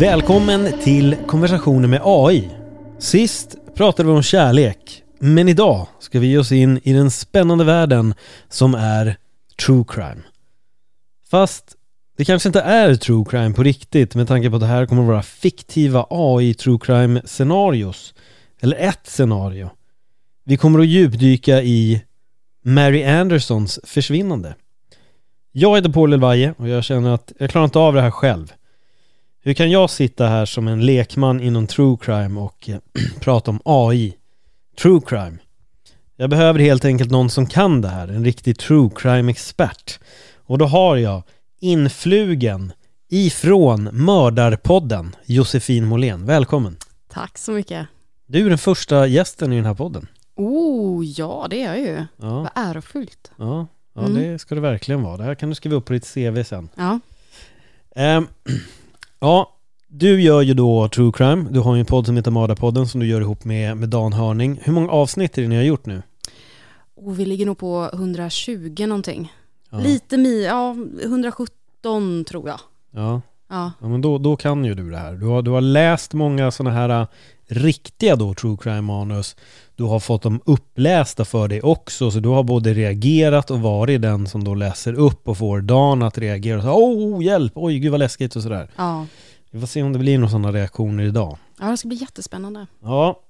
Välkommen till konversationer med AI. Sist pratade vi om kärlek, men idag ska vi ge oss in i den spännande världen som är true crime. Fast det kanske inte är true crime på riktigt med tanke på att det här kommer att vara fiktiva AI true crime scenarios. Eller ett scenario. Vi kommer att djupdyka i Mary Andersons försvinnande. Jag heter Paul Elvaje och jag känner att jag klarar inte av det här själv. Hur kan jag sitta här som en lekman inom true crime och eh, prata om AI? True crime. Jag behöver helt enkelt någon som kan det här, en riktig true crime-expert. Och då har jag influgen ifrån Mördarpodden, Josefin Måhlén. Välkommen! Tack så mycket. Du är den första gästen i den här podden. Oh, ja det är jag ju. Ja, Vad ärofullt. ja, ja Mm. det ska det verkligen vara. Det här kan du skriva upp på ditt CV sen. Ja. Ehm, ja, du gör ju då true crime. Du har ju en podd som heter Mördarpodden som du gör ihop med, med Dan Hörning. Hur många avsnitt är det ni har gjort nu? Och vi ligger nog på 120 någonting. Ja, Lite mi, ja 117 tror jag. ja. Ja. ja men då, då kan ju du det här. Du har, du har läst många sådana här riktiga då true crime-manus. Du har fått dem upplästa för dig också, så du har både reagerat och varit den som då läser upp och får Dan att reagera. och säga, Oh, hjälp! Oj, gud vad läskigt och sådär. Ja. Vi får se om det blir några sådana reaktioner idag. ja, det ska bli jättespännande. Ja,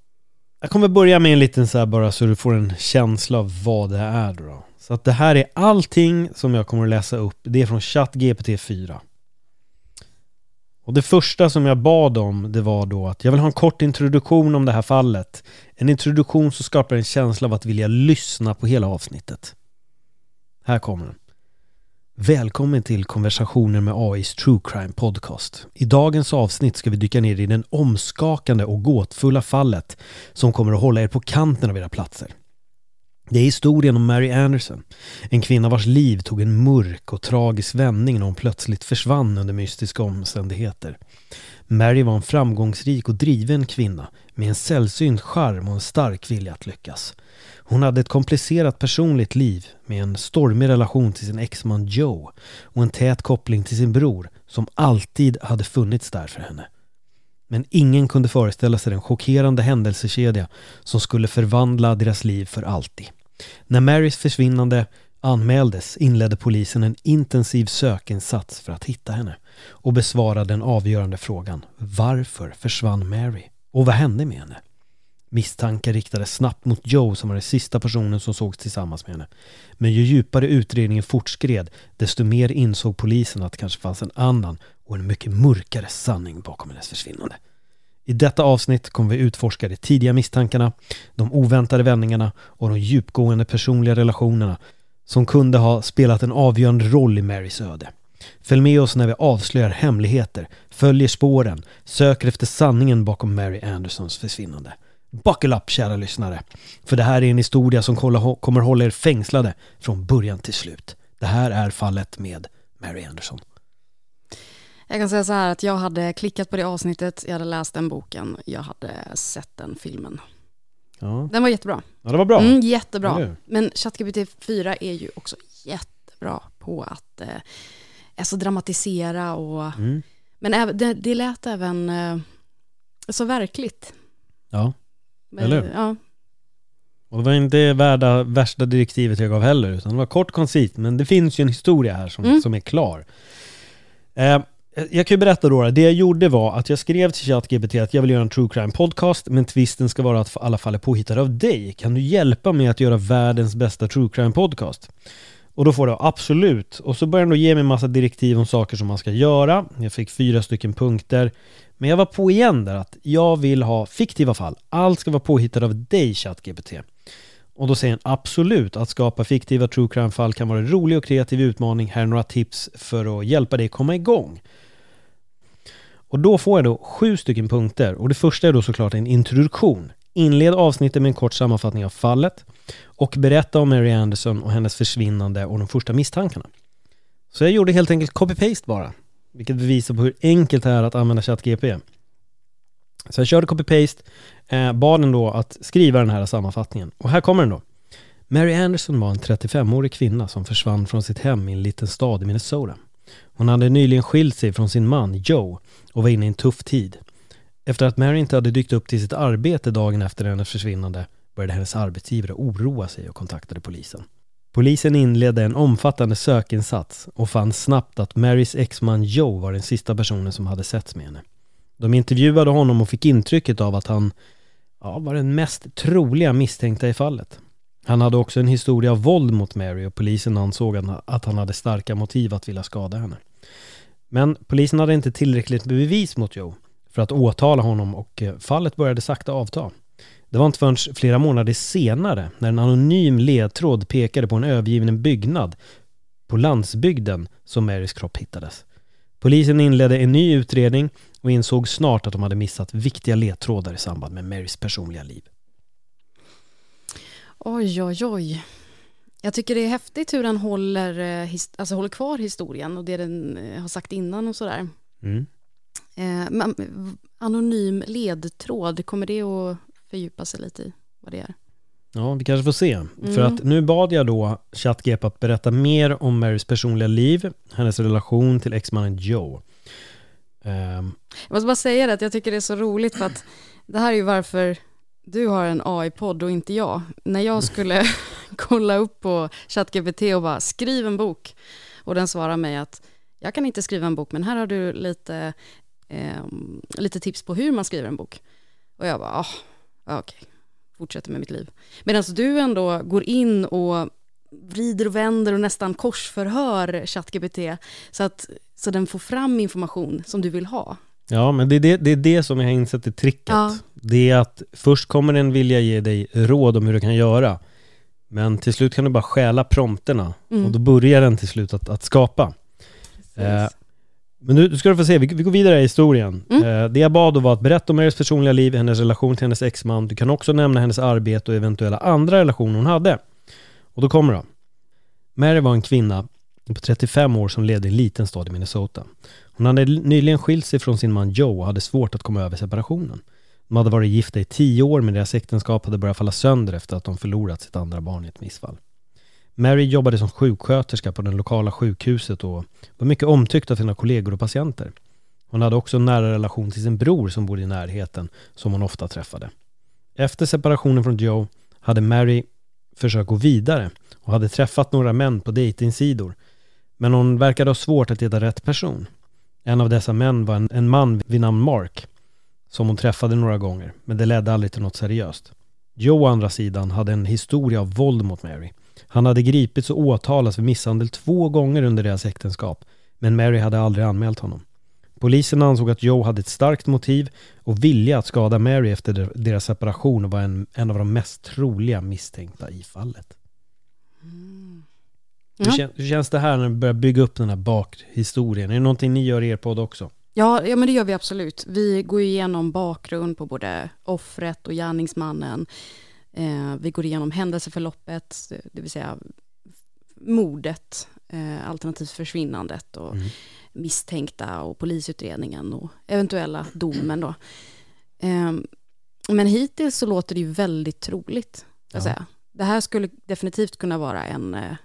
jag kommer börja med en liten så här bara så du får en känsla av vad det är då. Så att det här är allting som jag kommer att läsa upp. Det är från ChatGPT 4. Och det första som jag bad om det var då att jag vill ha en kort introduktion om det här fallet. En introduktion som skapar en känsla av att vilja lyssna på hela avsnittet. Här kommer den. Välkommen till konversationer med AIs True Crime Podcast. I dagens avsnitt ska vi dyka ner i den omskakande och gåtfulla fallet som kommer att hålla er på kanten av era platser. Det är historien om Mary Anderson, en kvinna vars liv tog en mörk och tragisk vändning när hon plötsligt försvann under mystiska omständigheter. Mary var en framgångsrik och driven kvinna med en sällsynt charm och en stark vilja att lyckas. Hon hade ett komplicerat personligt liv med en stormig relation till sin exman Joe och en tät koppling till sin bror som alltid hade funnits där för henne. Men ingen kunde föreställa sig den chockerande händelsekedja som skulle förvandla deras liv för alltid. När Marys försvinnande anmäldes inledde polisen en intensiv sökinsats för att hitta henne och besvara den avgörande frågan Varför försvann Mary? Och vad hände med henne? Misstankar riktades snabbt mot Joe som var den sista personen som sågs tillsammans med henne. Men ju djupare utredningen fortskred desto mer insåg polisen att det kanske fanns en annan och en mycket mörkare sanning bakom hennes försvinnande. I detta avsnitt kommer vi utforska de tidiga misstankarna, de oväntade vändningarna och de djupgående personliga relationerna som kunde ha spelat en avgörande roll i Marys öde. Följ med oss när vi avslöjar hemligheter, följer spåren, söker efter sanningen bakom Mary Andersons försvinnande. Buckle up kära lyssnare, för det här är en historia som kommer hålla er fängslade från början till slut. Det här är fallet med Mary Anderson. Jag kan säga så här att jag hade klickat på det avsnittet, jag hade läst den boken, jag hade sett den filmen. Ja, Den var jättebra. ja det var bra. Mm, jättebra. hur? Men ChatGPT 4 är ju också jättebra på att eh, alltså dramatisera och Mm. Men det, det lät även eh, så verkligt. Ja, Men, Eller hur? Ja, och det var inte värda, värsta direktivet jag gav heller, utan det var kort koncist, men det finns ju en historia här som, Mm. som är klar. Eh, jag kan ju berätta då, det jag gjorde var att jag skrev till ChatGPT att jag vill göra en true crime podcast, men twisten ska vara att alla fall är påhittade av dig. Kan du hjälpa mig att göra världens bästa true crime podcast? Och då får det absolut. Och så börjar den då ge mig massa direktiv om saker som man ska göra. Jag fick fyra stycken punkter. Men jag var på igen där att jag vill ha fiktiva fall. Allt ska vara påhittat av dig ChatGPT. Och då säger den absolut att skapa fiktiva true crime-fall kan vara en rolig och kreativ utmaning. Här är några tips för att hjälpa dig komma igång. Och då får jag då sju stycken punkter och det första är då såklart en introduktion. Inled avsnittet med en kort sammanfattning av fallet och berätta om Mary Anderson och hennes försvinnande och de första misstankarna. Så jag gjorde helt enkelt copy-paste bara, vilket bevisar på hur enkelt det är att använda ChatGPT. Så jag körde copy-paste, eh, bad den då att skriva den här sammanfattningen. Och här kommer den då. Mary Anderson var en 35-årig kvinna som försvann från sitt hem i en liten stad i Minnesota. Hon hade nyligen skilt sig från sin man Joe och var inne i en tuff tid. Efter att Mary inte hade dykt upp till sitt arbete dagen efter hennes försvinnande började hennes arbetsgivare oroa sig och kontaktade polisen. Polisen inledde en omfattande sökinsats och fann snabbt att Marys exman Joe var den sista personen som hade setts med henne. De intervjuade honom och fick intrycket av att han ja, var den mest troliga misstänkta i fallet. Han hade också en historia av våld mot Mary och polisen ansåg att han hade starka motiv att vilja skada henne. Men polisen hade inte tillräckligt bevis mot Joe för att åtala honom och eh, fallet började sakta avta. Det var inte förrän flera månader senare när en anonym ledtråd pekade på en övergiven byggnad på landsbygden som Marys kropp hittades. Polisen inledde en ny utredning och insåg snart att de hade missat viktiga ledtrådar i samband med Marys personliga liv. Oj, oj, oj. Jag tycker det är häftigt hur den håller, eh, alltså håller kvar historien och det den eh, har sagt innan och sådär. Mm. Eh, anonym ledtråd, kommer det att fördjupa sig lite i vad det är? Ja, vi kanske får se. Mm. För att nu bad jag då ChatGP att berätta mer om Marys personliga liv, hennes relation till exmannen Joe. Um. Jag måste bara säga det, att jag tycker det är så roligt för att det här är ju varför du har en AI-podd och inte jag. När jag skulle kolla upp på ChatGPT och bara skriv en bok och den svarar mig att jag kan inte skriva en bok men här har du lite, eh, lite tips på hur man skriver en bok. Och jag bara, ah, okej, okay. fortsätter med mitt liv. Medan du ändå går in och vrider och vänder och nästan korsförhör ChatGPT så att så den får fram information som du vill ha. Ja, men det är det, det, är det som jag har insett är tricket. Ja. Det är att först kommer den vilja ge dig råd om hur du kan göra. Men till slut kan du bara stjäla prompterna mm. och då börjar den till slut att, att skapa. Eh, men nu ska du få se, vi, vi går vidare i historien. Mm. Eh, det jag bad då var att berätta om hennes personliga liv, hennes relation till hennes exman. Du kan också nämna hennes arbete och eventuella andra relationer hon hade. Och då kommer det. Mary var en kvinna på 35 år som levde i en liten stad i Minnesota. Hon hade nyligen skilt sig från sin man Joe och hade svårt att komma över separationen. De hade varit gifta i tio år men deras äktenskap hade börjat falla sönder efter att de förlorat sitt andra barn i ett missfall. Mary jobbade som sjuksköterska på det lokala sjukhuset och var mycket omtyckt av sina kollegor och patienter. Hon hade också en nära relation till sin bror som bodde i närheten, som hon ofta träffade. Efter separationen från Joe hade Mary försökt gå vidare och hade träffat några män på dejtingsidor. Men hon verkade ha svårt att hitta rätt person. En av dessa män var en, en man vid namn Mark, som hon träffade några gånger, men det ledde aldrig till något seriöst. Joe å andra sidan hade en historia av våld mot Mary. Han hade gripits och åtalats för misshandel två gånger under deras äktenskap, men Mary hade aldrig anmält honom. Polisen ansåg att Joe hade ett starkt motiv och vilja att skada Mary efter deras separation och var en, en av de mest troliga misstänkta i fallet. Mm. Hur, kän, hur, känns det här när du börjar bygga upp den här bakhistorien? Är det någonting ni gör i er podd också? Ja, ja, men det gör vi absolut. Vi går igenom bakgrund på både offret och gärningsmannen. Eh, vi går igenom händelseförloppet, det vill säga mordet, eh, alternativt försvinnandet och mm. misstänkta och polisutredningen och eventuella domen då. Eh, men hittills så låter det ju väldigt troligt. Ja. Säga. Det här skulle definitivt kunna vara en, eh,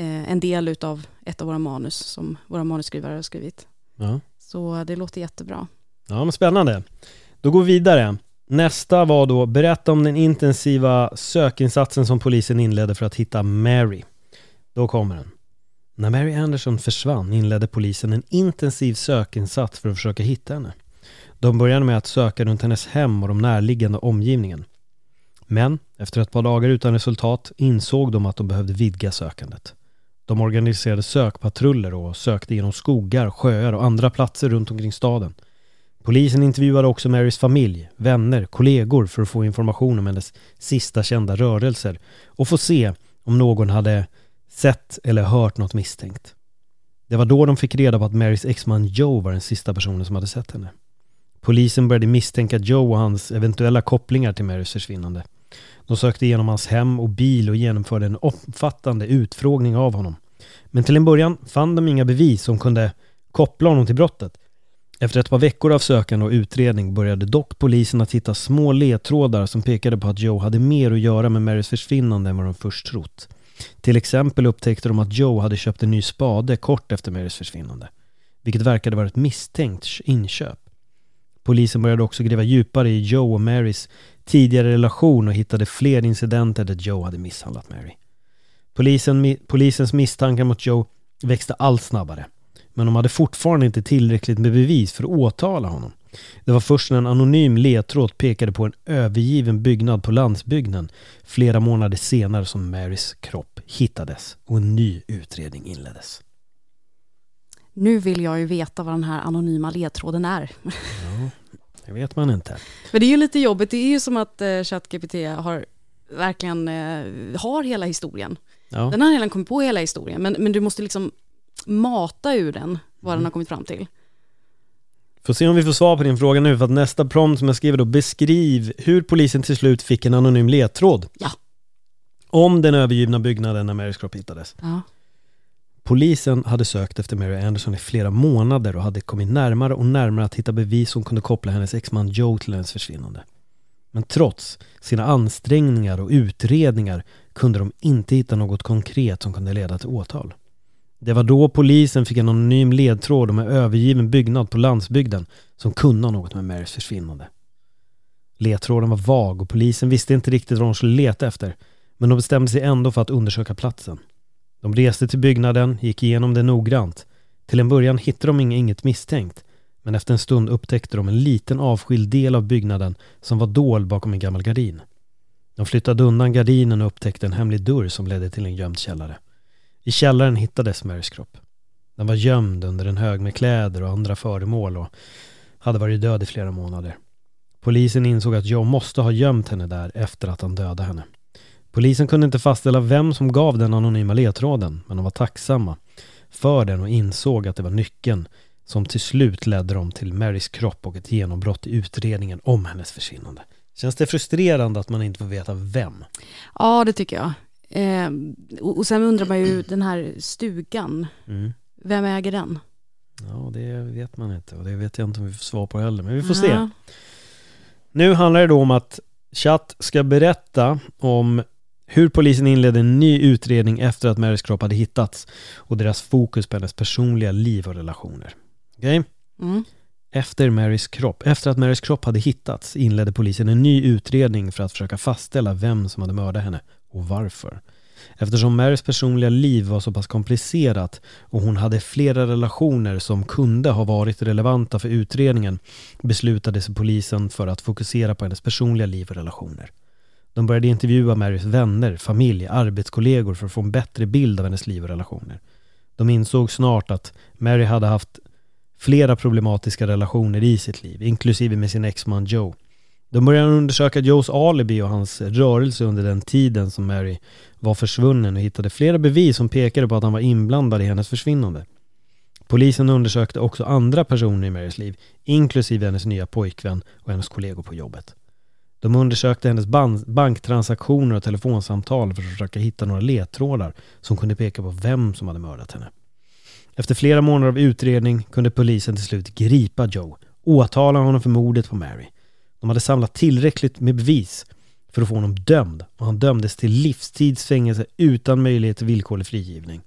en del av ett av våra manus som våra manusskrivare har skrivit. Ja. Så det låter jättebra. Ja, men spännande. Då går vi vidare. Nästa var då berätta om den intensiva sökinsatsen som polisen inledde för att hitta Mary. Då kommer den. När Mary Anderson försvann inledde polisen en intensiv sökinsats för att försöka hitta henne. De började med att söka runt hennes hem och de närliggande omgivningen. Men efter ett par dagar utan resultat insåg de att de behövde vidga sökandet. De organiserade sökpatruller och sökte genom skogar, sjöar och andra platser runt omkring staden. Polisen intervjuade också Marys familj, vänner, kollegor för att få information om hennes sista kända rörelser och få se om någon hade sett eller hört något misstänkt. Det var då de fick reda på att Marys exman Joe var den sista personen som hade sett henne. Polisen började misstänka Joe och hans eventuella kopplingar till Marys försvinnande. De sökte igenom hans hem och bil och genomförde en omfattande utfrågning av honom. Men till en början fann de inga bevis som kunde koppla honom till brottet. Efter ett par veckor av sökande och utredning började dock polisen att hitta små ledtrådar som pekade på att Joe hade mer att göra med Marys försvinnande än vad de först trott. Till exempel upptäckte de att Joe hade köpt en ny spade kort efter Marys försvinnande, vilket verkade vara ett misstänkt inköp. Polisen började också gräva djupare i Joe och Marys tidigare relation och hittade fler incidenter där Joe hade misshandlat Mary. Polisen, polisens misstankar mot Joe växte allt snabbare. Men de hade fortfarande inte tillräckligt med bevis för att åtala honom. Det var först när en anonym ledtråd pekade på en övergiven byggnad på landsbygden flera månader senare som Marys kropp hittades och en ny utredning inleddes. Nu vill jag ju veta vad den här anonyma ledtråden är. Ja, det vet man inte. Men det är ju lite jobbigt. Det är ju som att eh, ChatGPT har verkligen eh, har hela historien. Ja. Den har redan kommit på hela historien, men, men du måste liksom mata ur den vad mm. den har kommit fram till. Får se om vi får svar på din fråga nu, för att nästa prompt som jag skriver då, beskriv hur polisen till slut fick en anonym ledtråd. Ja. Om den övergivna byggnaden när Marys kropp hittades. Ja. Polisen hade sökt efter Mary Anderson i flera månader och hade kommit närmare och närmare att hitta bevis som kunde koppla hennes exman Joe till hennes försvinnande. Men trots sina ansträngningar och utredningar kunde de inte hitta något konkret som kunde leda till åtal. Det var då polisen fick en anonym ledtråd om en övergiven byggnad på landsbygden som kunde ha något med Marys försvinnande. Ledtråden var vag och polisen visste inte riktigt vad de skulle leta efter, men de bestämde sig ändå för att undersöka platsen. De reste till byggnaden, gick igenom det noggrant. Till en början hittade de inget misstänkt, men efter en stund upptäckte de en liten avskild del av byggnaden som var dold bakom en gammal gardin. De flyttade undan gardinen och upptäckte en hemlig dörr som ledde till en gömd källare. I källaren hittades Marys kropp. Den var gömd under en hög med kläder och andra föremål och hade varit död i flera månader. Polisen insåg att Joe måste ha gömt henne där efter att han dödade henne. Polisen kunde inte fastställa vem som gav den anonyma ledtråden, men de var tacksamma för den och insåg att det var nyckeln som till slut ledde dem till Marys kropp och ett genombrott i utredningen om hennes försvinnande. Känns det frustrerande att man inte får veta vem? Ja, det tycker jag. Eh, och, sen undrar man ju den här stugan, mm. vem äger den? Ja, det vet man inte och det vet jag inte om vi får svar på heller, men vi får ja. se. Nu handlar det då om att Chatt ska berätta om hur polisen inledde en ny utredning efter att Marys kropp hade hittats och deras fokus på hennes personliga liv och relationer. Okej? Okay? Mm. Efter Marys kropp, efter att Marys kropp hade hittats inledde polisen en ny utredning för att försöka fastställa vem som hade mördat henne och varför. Eftersom Marys personliga liv var så pass komplicerat och hon hade flera relationer som kunde ha varit relevanta för utredningen beslutade sig polisen för att fokusera på hennes personliga liv och relationer. De började intervjua Marys vänner, familj, arbetskollegor för att få en bättre bild av hennes liv och relationer. De insåg snart att Mary hade haft flera problematiska relationer i sitt liv, inklusive med sin exman Joe. De började undersöka Joes alibi och hans rörelse under den tiden som Mary var försvunnen och hittade flera bevis som pekade på att han var inblandad i hennes försvinnande. Polisen undersökte också andra personer i Marys liv, inklusive hennes nya pojkvän och hennes kollegor på jobbet. De undersökte hennes banktransaktioner och telefonsamtal för att försöka hitta några ledtrådar som kunde peka på vem som hade mördat henne. Efter flera månader av utredning kunde polisen till slut gripa Joe, åtala honom för mordet på Mary. De hade samlat tillräckligt med bevis för att få honom dömd och han dömdes till livstidsfängelse utan möjlighet till villkorlig frigivning.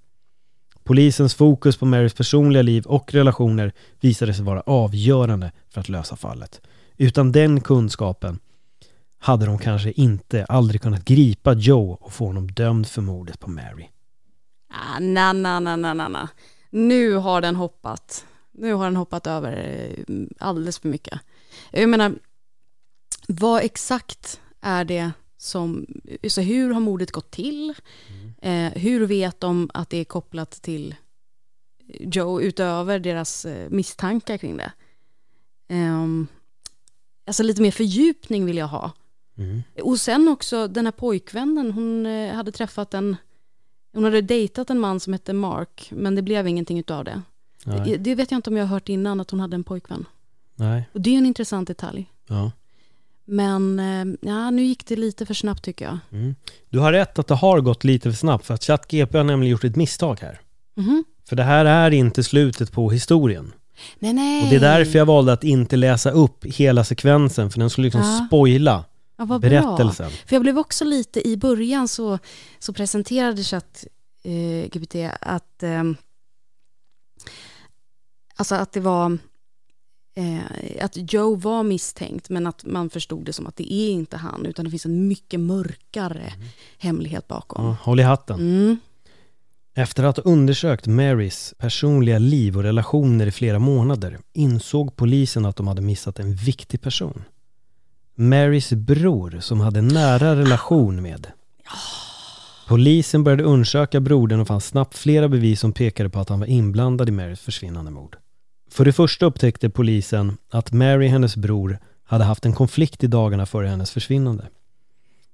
Polisens fokus på Marys personliga liv och relationer visade sig vara avgörande för att lösa fallet. Utan den kunskapen hade de kanske inte aldrig kunnat gripa Joe och få honom dömd för mordet på Mary. Ah, na, na, na, na, na, na. Nu har den hoppat. Nu har den hoppat över eh, alldeles för mycket. Jag menar, vad exakt är det som, så hur har mordet gått till? Mm. Eh, hur vet de att det är kopplat till Joe utöver deras eh, misstankar kring det? Eh, alltså lite mer fördjupning vill jag ha. Mm. Och sen också den här pojkvännen, hon eh, hade träffat en, hon hade dejtat en man som hette Mark, men det blev ingenting utav det. Det, det vet jag inte om jag har hört innan, att hon hade en pojkvän. Nej. Och det är en intressant detalj. Ja. Men eh, ja, nu gick det lite för snabbt tycker jag. Mm. Du har rätt att det har gått lite för snabbt, för att ChatGP har nämligen gjort ett misstag här. Mm. För det här är inte slutet på historien. Nej, nej. Och det är därför jag valde att inte läsa upp hela sekvensen, för den skulle liksom ja. spoila ja, berättelsen. Bra. För jag blev också lite, i början så, så presenterade chatt eh, GPT att, eh, alltså att det var eh, att Joe var misstänkt, men att man förstod det som att det är inte han, utan det finns en mycket mörkare mm. hemlighet bakom. Ja, håll i hatten. Mm. Efter att ha undersökt Marys personliga liv och relationer i flera månader insåg polisen att de hade missat en viktig person. Marys bror som hade nära relation med. Polisen började undersöka brodern och fann snabbt flera bevis som pekade på att han var inblandad i Marys försvinnande mord. För det första upptäckte polisen att Mary, hennes bror, hade haft en konflikt i dagarna före hennes försvinnande.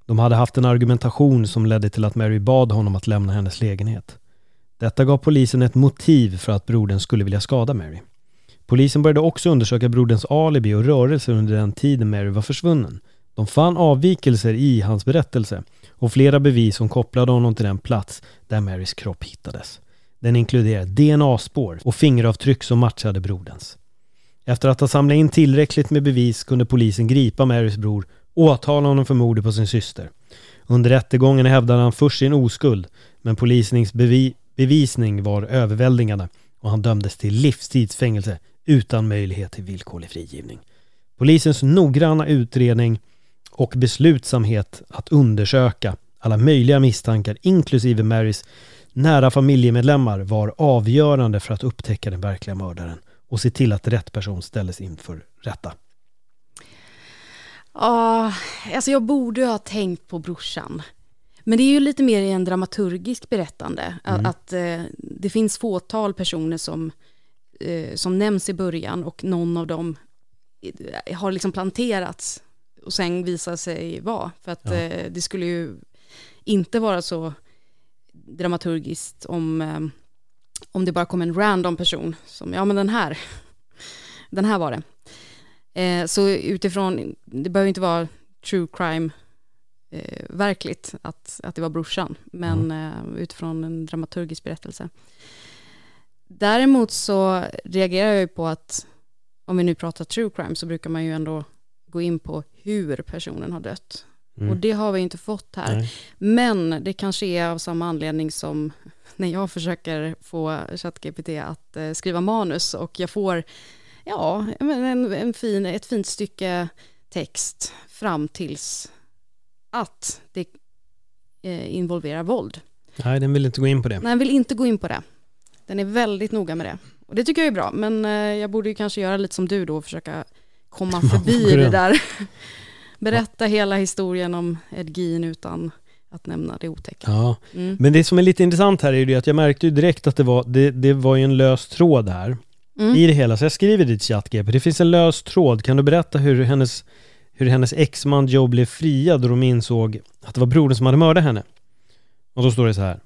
De hade haft en argumentation som ledde till att Mary bad honom att lämna hennes lägenhet. Detta gav polisen ett motiv för att brodern skulle vilja skada Mary. Polisen började också undersöka broderns alibi och rörelser under den tiden Mary var försvunnen. De fann avvikelser i hans berättelse och flera bevis som kopplade honom till den plats där Marys kropp hittades. Den inkluderar DNA-spår och fingeravtryck som matchade broderns. Efter att ha samlat in tillräckligt med bevis kunde polisen gripa Marys bror och åtala honom för mordet på sin syster. Under rättegången hävdade han först sin oskuld, men polisens bevi bevisning var överväldigande och han dömdes till livstidsfängelse utan möjlighet till villkorlig frigivning. Polisens noggranna utredning och beslutsamhet att undersöka alla möjliga misstankar, inklusive Marys nära familjemedlemmar, var avgörande för att upptäcka den verkliga mördaren och se till att rätt person ställdes inför rätta. Ja, alltså jag borde ha tänkt på brorsan. Men det är ju lite mer i en dramaturgisk berättande. Mm. Att, att eh, det finns fåtal personer som, eh, som nämns i början och någon av dem har liksom planterats och sen visar sig vara. För att ja. eh, det skulle ju inte vara så dramaturgiskt om, eh, om det bara kom en random person som, ja men den här, den här var det. Eh, så utifrån, det behöver inte vara true crime eh, verkligt att, att det var brorsan, men mm. utifrån en dramaturgisk berättelse. Däremot så reagerar jag ju på att om vi nu pratar true crime så brukar man ju ändå gå in på hur personen har dött. Mm. Och det har vi inte fått här. Nej. Men det kanske är av samma anledning som när jag försöker få ChatGPT att eh, skriva manus och jag får ja, en, en fin, ett fint stycke text fram tills att det eh, involverar våld. Nej, den vill inte gå in på det. Nej, den vill inte gå in på det. Den är väldigt noga med det. Och det tycker jag är bra, men eh, jag borde ju kanske göra lite som du då och försöka komma förbi det där. Berätta hela historien om Ed Gein utan att nämna det otäcka. Ja, mm. men det som är lite intressant här är ju att jag märkte ju direkt att det var, det, det var ju en lös tråd här mm. i det hela. Så jag skriver dit ChatGP, det finns en lös tråd. Kan du berätta hur hennes hur hennes exman Joe blev friad och de insåg att det var brodern som hade mördat henne. Och då står det så här.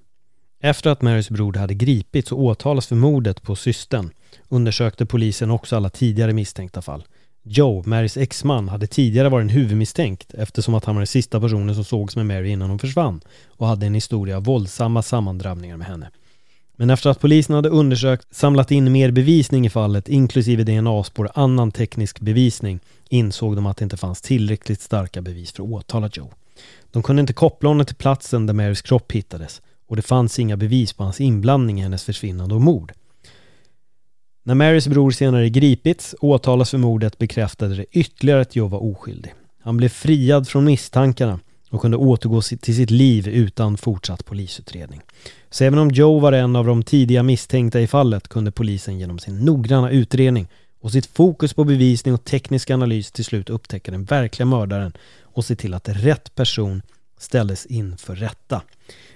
Efter att Marys bror hade gripits och åtalats för mordet på systern undersökte polisen också alla tidigare misstänkta fall. Joe, Marys exman, hade tidigare varit en huvudmisstänkt eftersom att han var den sista personen som sågs med Mary innan hon försvann och hade en historia av våldsamma sammandrabbningar med henne. Men efter att polisen hade undersökt, samlat in mer bevisning i fallet, inklusive DNA-spår och annan teknisk bevisning, insåg de att det inte fanns tillräckligt starka bevis för att åtala Joe. De kunde inte koppla honom till platsen där Marys kropp hittades och det fanns inga bevis på hans inblandning i hennes försvinnande och mord. När Marys bror senare gripits och åtalas för mordet bekräftade det ytterligare att Joe var oskyldig. Han blev friad från misstankarna och kunde återgå till sitt liv utan fortsatt polisutredning. Så även om Joe var en av de tidiga misstänkta i fallet kunde polisen genom sin noggranna utredning och sitt fokus på bevisning och teknisk analys till slut upptäcka den verkliga mördaren och se till att rätt person ställdes inför rätta.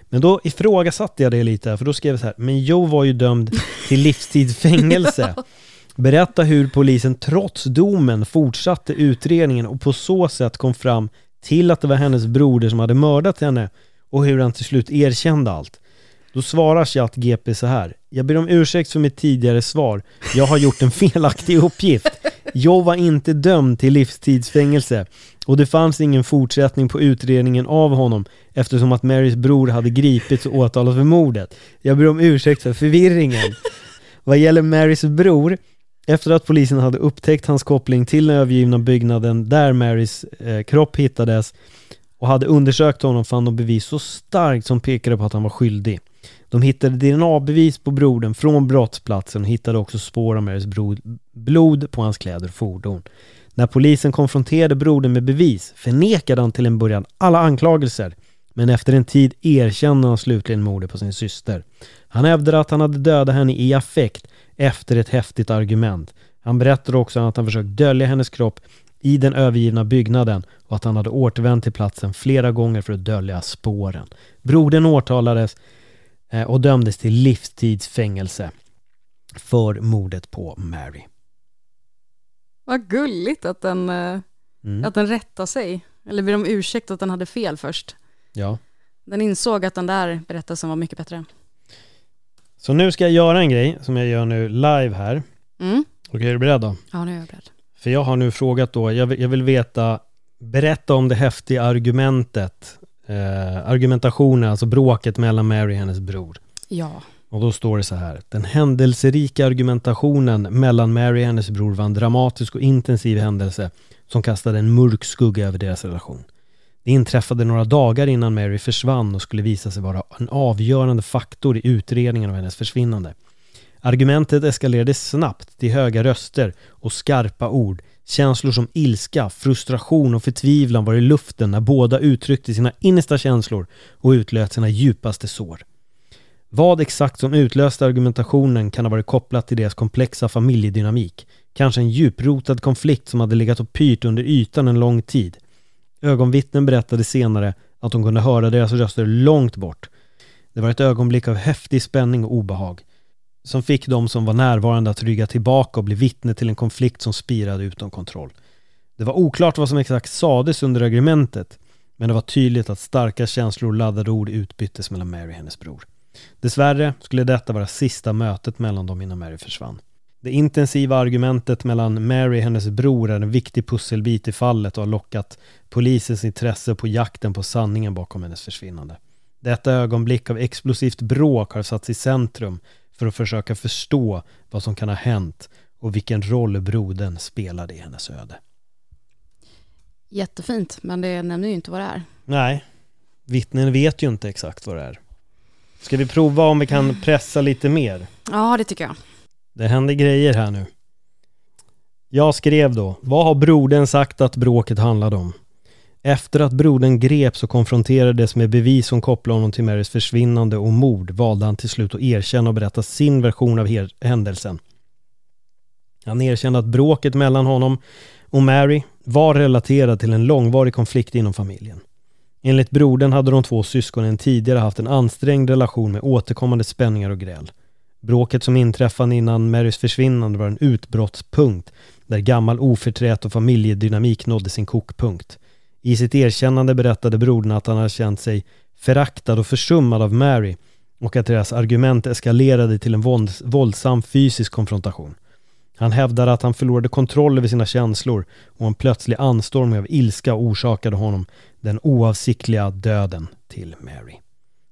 Men då ifrågasatte jag det lite, för då skrev jag så här, men Joe var ju dömd till livstidsfängelse. Berätta hur polisen trots domen fortsatte utredningen och på så sätt kom fram till att det var hennes broder som hade mördat henne och hur han till slut erkände allt. Då svarar ChatGP så här. Jag ber om ursäkt för mitt tidigare svar. Jag har gjort en felaktig uppgift. Jag var inte dömd till livstidsfängelse och det fanns ingen fortsättning på utredningen av honom eftersom att Marys bror hade gripits och åtalats för mordet. Jag ber om ursäkt för förvirringen. Vad gäller Marys bror Efter att polisen hade upptäckt hans koppling till den övergivna byggnaden där Marys eh, kropp hittades och hade undersökt honom fann de bevis så starkt som pekade på att han var skyldig. De hittade DNA-bevis på brodern från brottsplatsen och hittade också spår av Marys blod på hans kläder och fordon. När polisen konfronterade brodern med bevis förnekade han till en början alla anklagelser men efter en tid erkände han slutligen mordet på sin syster. Han hävdade att han hade dödat henne i affekt efter ett häftigt argument. Han berättade också att han försökt dölja hennes kropp i den övergivna byggnaden och att han hade återvänt till platsen flera gånger för att dölja spåren. Brodern åtalades och dömdes till livstidsfängelse för mordet på Mary. Vad gulligt att den, eh, mm. att den rättar sig. Eller ber om ursäkt att den hade fel först. Ja. Den insåg att den där berättelsen var mycket bättre. Så nu ska jag göra en grej som jag gör nu live här. Mm. Okej, är du beredd då? Ja, nu är jag beredd. För jag har nu frågat då, jag vill, jag vill veta, berätta om det häftiga argumentet, eh, argumentationen, alltså bråket mellan Mary och hennes bror. Ja. Och då står det så här. Den händelserika argumentationen mellan Mary och hennes bror var en dramatisk och intensiv händelse som kastade en mörk skugga över deras relation. Det inträffade några dagar innan Mary försvann och skulle visa sig vara en avgörande faktor i utredningen av hennes försvinnande. Argumentet eskalerade snabbt till höga röster och skarpa ord. Känslor som ilska, frustration och förtvivlan var i luften när båda uttryckte sina innersta känslor och utlöt sina djupaste sår. Vad exakt som utlöste argumentationen kan ha varit kopplat till deras komplexa familjedynamik. Kanske en djuprotad konflikt som hade legat och pyrt under ytan en lång tid. Ögonvittnen berättade senare att de kunde höra deras röster långt bort. Det var ett ögonblick av häftig spänning och obehag som fick de som var närvarande att rygga tillbaka och bli vittne till en konflikt som spirade utom kontroll. Det var oklart vad som exakt sades under argumentet, men det var tydligt att starka känslor och laddade ord utbyttes mellan Mary och hennes bror. Dessvärre skulle detta vara sista mötet mellan dem innan Mary försvann. Det intensiva argumentet mellan Mary och hennes bror är en viktig pusselbit i fallet och har lockat polisens intresse på jakten på sanningen bakom hennes försvinnande. Detta ögonblick av explosivt bråk har satts i centrum för att försöka förstå vad som kan ha hänt och vilken roll brodern spelade i hennes öde. Jättefint, men det nämner ju inte vad det är. Nej, vittnen vet ju inte exakt vad det är. Ska vi prova om vi kan pressa lite mer? Ja, det tycker jag. Det händer grejer här nu. Jag skrev då, vad har brodern sagt att bråket handlade om? Efter att brodern greps och konfronterades med bevis som kopplade honom till Marys försvinnande och mord valde han till slut att erkänna och berätta sin version av händelsen. Han erkände att bråket mellan honom och Mary var relaterat till en långvarig konflikt inom familjen. Enligt brodern hade de två syskonen tidigare haft en ansträngd relation med återkommande spänningar och gräl. Bråket som inträffade innan Marys försvinnande var en utbrottspunkt där gammal oförträt och familjedynamik nådde sin kokpunkt. I sitt erkännande berättade brodern att han hade känt sig föraktad och försummad av Mary och att deras argument eskalerade till en våldsam fysisk konfrontation. Han hävdade att han förlorade kontroll över sina känslor och en plötslig anstormning av ilska orsakade honom den oavsiktliga döden till Mary.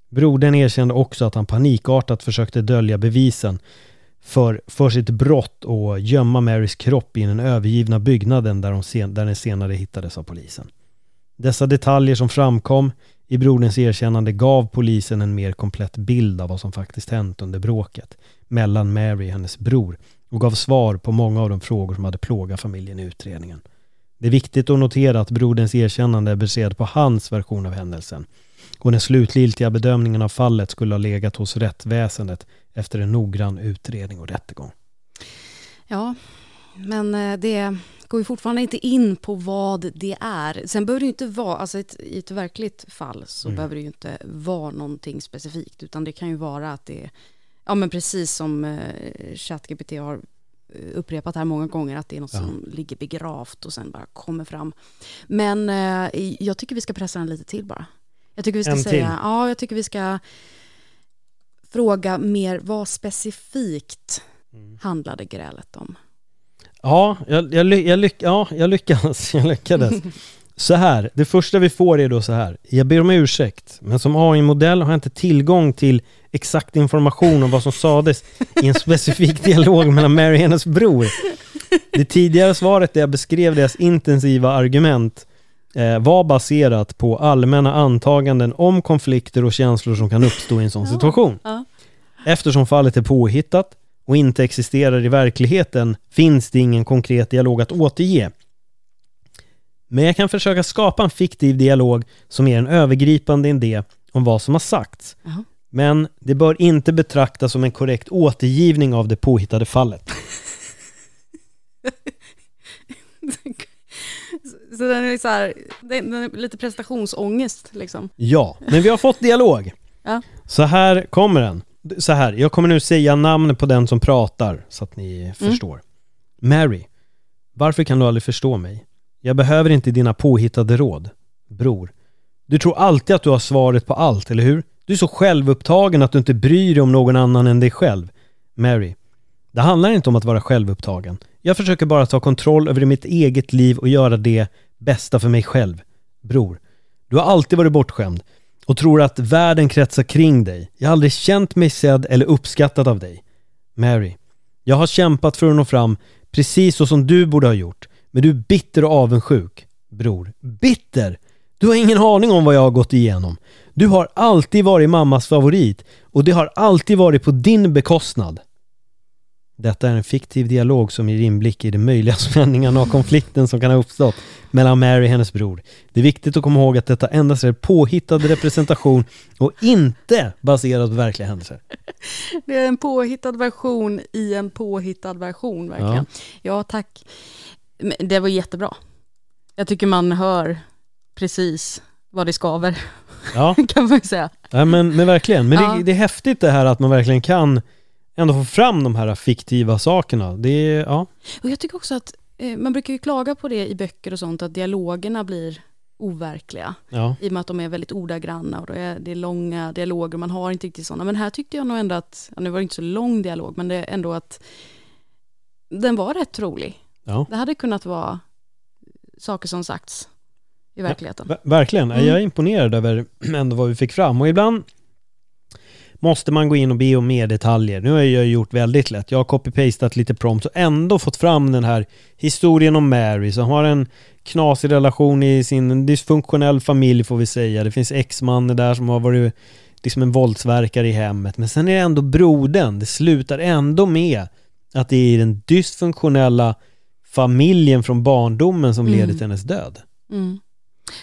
Brodern erkände också att han panikartat försökte dölja bevisen för, för sitt brott och gömma Marys kropp i den övergivna byggnaden där, hon sen, där den senare hittades av polisen. Dessa detaljer som framkom i broderns erkännande gav polisen en mer komplett bild av vad som faktiskt hänt under bråket mellan Mary och hennes bror och gav svar på många av de frågor som hade plågat familjen i utredningen. Det är viktigt att notera att broderns erkännande är baserat på hans version av händelsen och den slutgiltiga bedömningen av fallet skulle ha legat hos rättsväsendet efter en noggrann utredning och rättegång. Ja, men eh, det går ju fortfarande inte in på vad det är. Sen behöver det ju inte vara, alltså ett, i ett verkligt fall så mm. behöver det ju inte vara någonting specifikt, utan det kan ju vara att det är, ja men precis som eh, ChatGPT har eh, upprepat här många gånger, att det är något ja. som ligger begravt och sen bara kommer fram. Men eh, jag tycker vi ska pressa den lite till bara. Jag tycker vi ska en säga, till. ja jag tycker vi ska fråga mer vad specifikt mm. handlade grälet om? Ja, jag, jag, jag, lyck, ja, jag lyckades. Jag lyckades. Så här, det första vi får är då så här. Jag ber om ursäkt, men som AI-modell har jag inte tillgång till exakt information om vad som sades i en specifik dialog mellan Mary och hennes bror. Det tidigare svaret där jag beskrev deras intensiva argument eh, var baserat på allmänna antaganden om konflikter och känslor som kan uppstå i en sån situation. Eftersom fallet är påhittat och inte existerar i verkligheten finns det ingen konkret dialog att återge. Men jag kan försöka skapa en fiktiv dialog som ger en övergripande idé om vad som har sagts. Jaha. Men det bör inte betraktas som en korrekt återgivning av det påhittade fallet. Så den är så här, den är lite prestationsångest liksom. Ja, men vi har fått dialog. Ja. Så här kommer den. Så här, jag kommer nu säga namn på den som pratar så att ni förstår. Mary, varför kan du aldrig förstå mig? Jag behöver inte dina påhittade råd. Bror, du tror alltid att du har svaret på allt, eller hur? Du är så självupptagen att du inte bryr dig om någon annan än dig själv. Mary, det handlar inte om att vara självupptagen. Jag försöker bara ta kontroll över mitt eget liv och göra det bästa för mig själv. Bror, du har alltid varit bortskämd och tror att världen kretsar kring dig. Jag har aldrig känt mig sedd eller uppskattad av dig. Mary, jag har kämpat för att nå fram precis så som du borde ha gjort. Men du är bitter och avundsjuk. Bror, bitter? Du har ingen aning om vad jag har gått igenom. Du har alltid varit mammas favorit och det har alltid varit på din bekostnad. Detta är en fiktiv dialog som ger inblick i de möjliga spänningarna och konflikten som kan ha uppstått mellan Mary och hennes bror. Det är viktigt att komma ihåg att detta endast är påhittad representation och inte baserat på verkliga händelser. Det är en påhittad version i en påhittad version verkligen. Ja, tack. Men Det var jättebra. Jag tycker man hör precis vad det skaver, Ja, kan man säga. ja men, men verkligen. Men Ja. det, det är häftigt det här att man verkligen kan ändå få fram de här fiktiva sakerna. Det är, ja. Och jag tycker också att eh, man brukar ju klaga på det i böcker och sånt, att dialogerna blir overkliga. ja. I och med att de är väldigt ordagranna och det är, det är långa dialoger, man har inte riktigt sådana. Men här tyckte jag nog ändå att, ja, nu var det inte så lång dialog, men det är ändå att den var rätt rolig. ja. Det hade kunnat vara saker som sagts i verkligheten. Ver- Verkligen, Mm. jag är imponerad över ändå vad vi fick fram och ibland måste man gå in och be om mer detaljer. Nu har jag gjort väldigt lätt. Jag har copy-pastat lite prompts och ändå fått fram den här historien om Mary som har en knasig relation i sin dysfunktionell familj får vi säga. Det finns ex-man där som har varit liksom en våldsverkare i hemmet. Men sen är det ändå brodern. Det slutar ändå med att det är den dysfunktionella familjen från barndomen som Mm. leder till hennes död. Mm.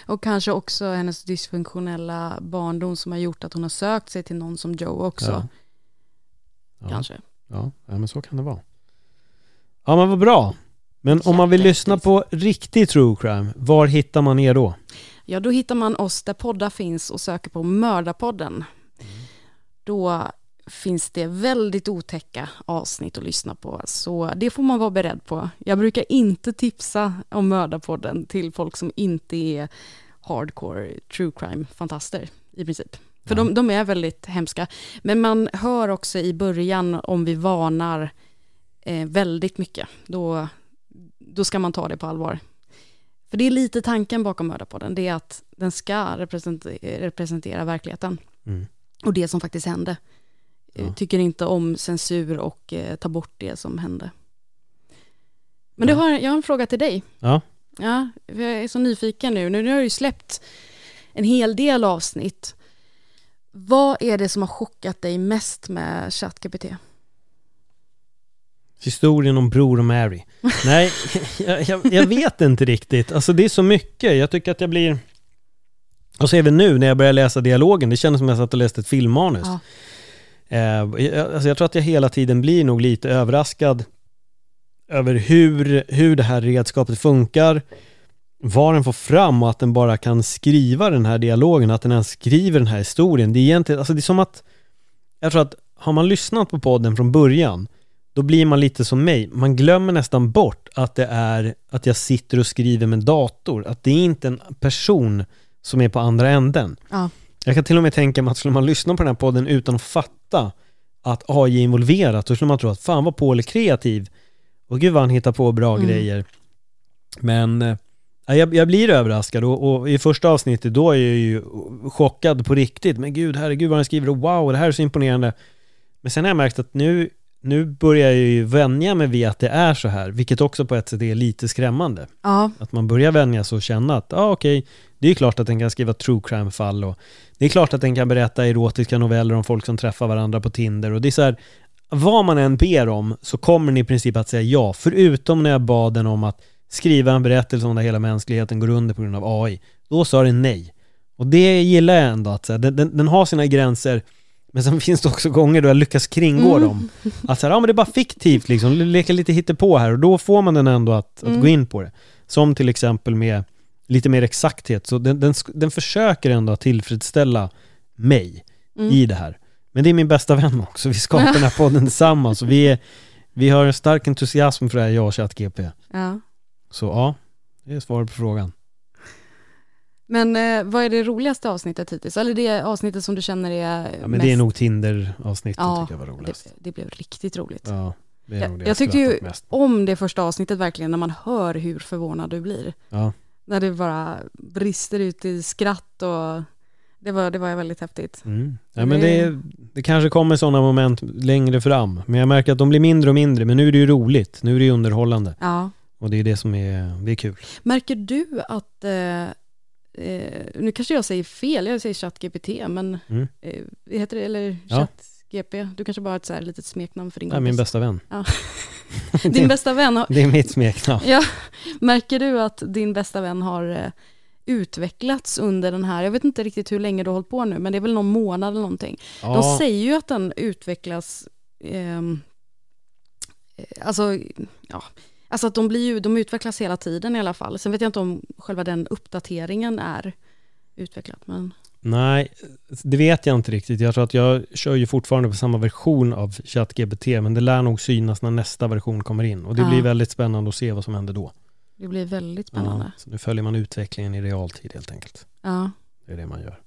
Och kanske också hennes dysfunktionella barndom som har gjort att hon har sökt sig till någon som Joe också. Ja. Ja. Kanske. Ja, ja, men så kan det vara. Ja, men vad bra. Men om man vill lyssna på riktig true crime, var hittar man er då? Ja, då hittar man oss där poddar finns och söker på Mördarpodden. Då finns det väldigt otäcka avsnitt att lyssna på, så det får man vara beredd på. Jag brukar inte tipsa om Mördarpodden till folk som inte är hardcore true crime-fantaster i princip. För Ja. de, de är väldigt hemska. Men man hör också i början om vi varnar eh, väldigt mycket. Då, då ska man ta det på allvar. För det är lite tanken bakom Mördarpodden, det är att den ska representera, representera verkligheten Mm. och det som faktiskt hände. Ja. Jag Tycker inte om censur och eh, ta bort det som hände. Men Ja. du har, jag har en fråga till dig. Ja. Ja, jag är så nyfiken nu. Nu, nu har du ju släppt en hel del avsnitt. Vad är det som har chockat dig mest med ChatGPT? Historien om Bror och Mary. Nej, jag, jag, jag vet inte riktigt. Alltså det är så mycket. Jag tycker att jag blir... Och så även nu när jag börjar läsa dialogen, det kändes som jag satt och läste ett filmmanus. Ja. Eh, jag, alltså jag tror att jag hela tiden blir nog lite överraskad över hur, hur det här redskapet funkar, vad den får fram och att den bara kan skriva den här dialogen, att den ens skriver den här historien. Det är egentligen, alltså det är som att, jag tror att har man lyssnat på podden från början, då blir man lite som mig. Man glömmer nästan bort att det är att jag sitter och skriver med dator. Att det är inte en person som är på andra änden. Ja. Jag kan till och med tänka mig att skulle man lyssna på den här podden utan att fatta att AI är involverat, då skulle man tro att fan vad Paul är kreativ. Och gud vad han hittar på bra Mm. grejer. Men eh, Jag, jag blir överraskad och, och, i första avsnittet då är jag ju chockad på riktigt. Men gud, herregud vad han skriver och wow, det här är så imponerande. Men sen har jag märkt att nu, nu börjar jag ju vänja mig vid att det är så här, vilket också på ett sätt är lite skrämmande. Ja. Att man börjar vänja sig och känna att, ja ah, okej, det är klart att den kan skriva true crime-fall och det är klart att den kan berätta erotiska noveller om folk som träffar varandra på Tinder och det är så här, vad man än ber om så kommer ni i princip att säga ja, förutom när jag bad den om att skriva en berättelse om där hela mänskligheten går under på grund av AI. Då sa den nej. Och det gillar jag ändå, att så här, den, den, den, har sina gränser, men sen finns det också gånger då jag lyckas kringgå mm. dem. Att så här, ja men det är bara fiktivt liksom, leka lite hittepå här och då får man den ändå att, mm. att gå in på det. Som till exempel med lite mer exakthet, så den, den, den försöker ändå tillfredsställa mig mm. i det här. Men det är min bästa vän också, vi skapar den här podden tillsammans och vi, är, vi har en stark entusiasm för det här, jag och ChatGP. Ja. Så ja, det är svaret på frågan. Men eh, vad är det roligaste avsnittet hittills? Eller det avsnittet som du känner är Ja men mest... det är nog Tinder-avsnittet ja, tycker jag var roligast. Det, det blev riktigt roligt. Ja, det är nog det jag, jag tyckte ju om det första avsnittet verkligen, när man hör hur förvånad du blir. Ja. När det bara brister ut i skratt och det var, det var väldigt häftigt. Mm. Ja, men det, det kanske kommer sådana moment längre fram, men jag märker att de blir mindre och mindre, men nu är det ju roligt, nu är det ju underhållande. Ja. Och det är det som är, det är kul. Märker du att, eh, eh, nu kanske jag säger fel, jag säger ChatGPT, men mm. eh, heter det, eller ChatGP, du kanske bara har ett så här litet smeknamn för din kompis? Ja, min bästa vän. Ja. din bästa vän har... Det är mitt smeknamn. Ja. Märker du att din bästa vän har eh, utvecklats under den här, jag vet inte riktigt hur länge du har hållit på nu, men det är väl någon månad eller någonting. Ja. De säger ju att den utvecklas, ehm, eh, alltså, ja, alltså att de, blir ju, de utvecklas hela tiden i alla fall. Sen vet jag inte om själva den uppdateringen är utvecklat. Men... Nej, det vet jag inte riktigt. Jag tror att jag kör ju fortfarande på samma version av ChatGPT, men det lär nog synas när nästa version kommer in. Och det ja. blir väldigt spännande att se vad som händer då. Det blir väldigt spännande. Ja, nu följer man utvecklingen i realtid helt enkelt. Ja. Det är det man gör.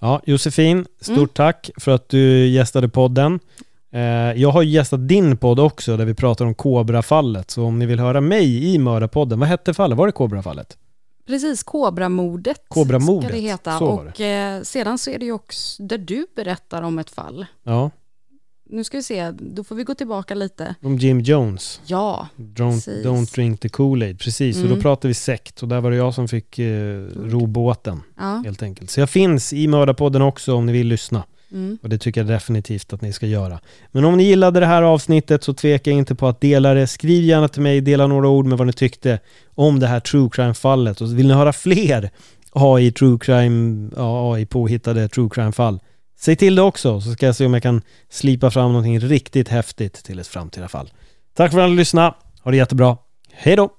Ja, Josefin, stort mm. tack för att du gästade podden. Eh, jag har gästat din podd också där vi pratar om Kobra-fallet. Så om ni vill höra mig i Mördarpodden, vad hette fallet? Var det Kobra-fallet? Precis, Kobramordet Kobramordet, ska det heta. Och eh, sedan så är det ju också där du berättar om ett fall. Ja nu ska vi se, då får vi gå tillbaka lite. Om Jim Jones. Ja, Don't, don't drink the Kool-Aid, precis. Mm. Och då pratade vi sekt och där var det jag som fick eh, ro båten. Ja. Helt enkelt. Så jag finns i Mördarpodden också om ni vill lyssna. Mm. Och det tycker jag definitivt att ni ska göra. Men om ni gillade det här avsnittet så tveka inte på att dela det. Skriv gärna till mig, dela några ord med vad ni tyckte om det här true crime-fallet. Och vill ni höra fler AI true crime, ja, AI påhittade true crime-fall Säg till det också så ska jag se om jag kan slipa fram någonting riktigt häftigt till ett framtida fall. Tack för att ni lyssnade. Ha det jättebra. Hej då!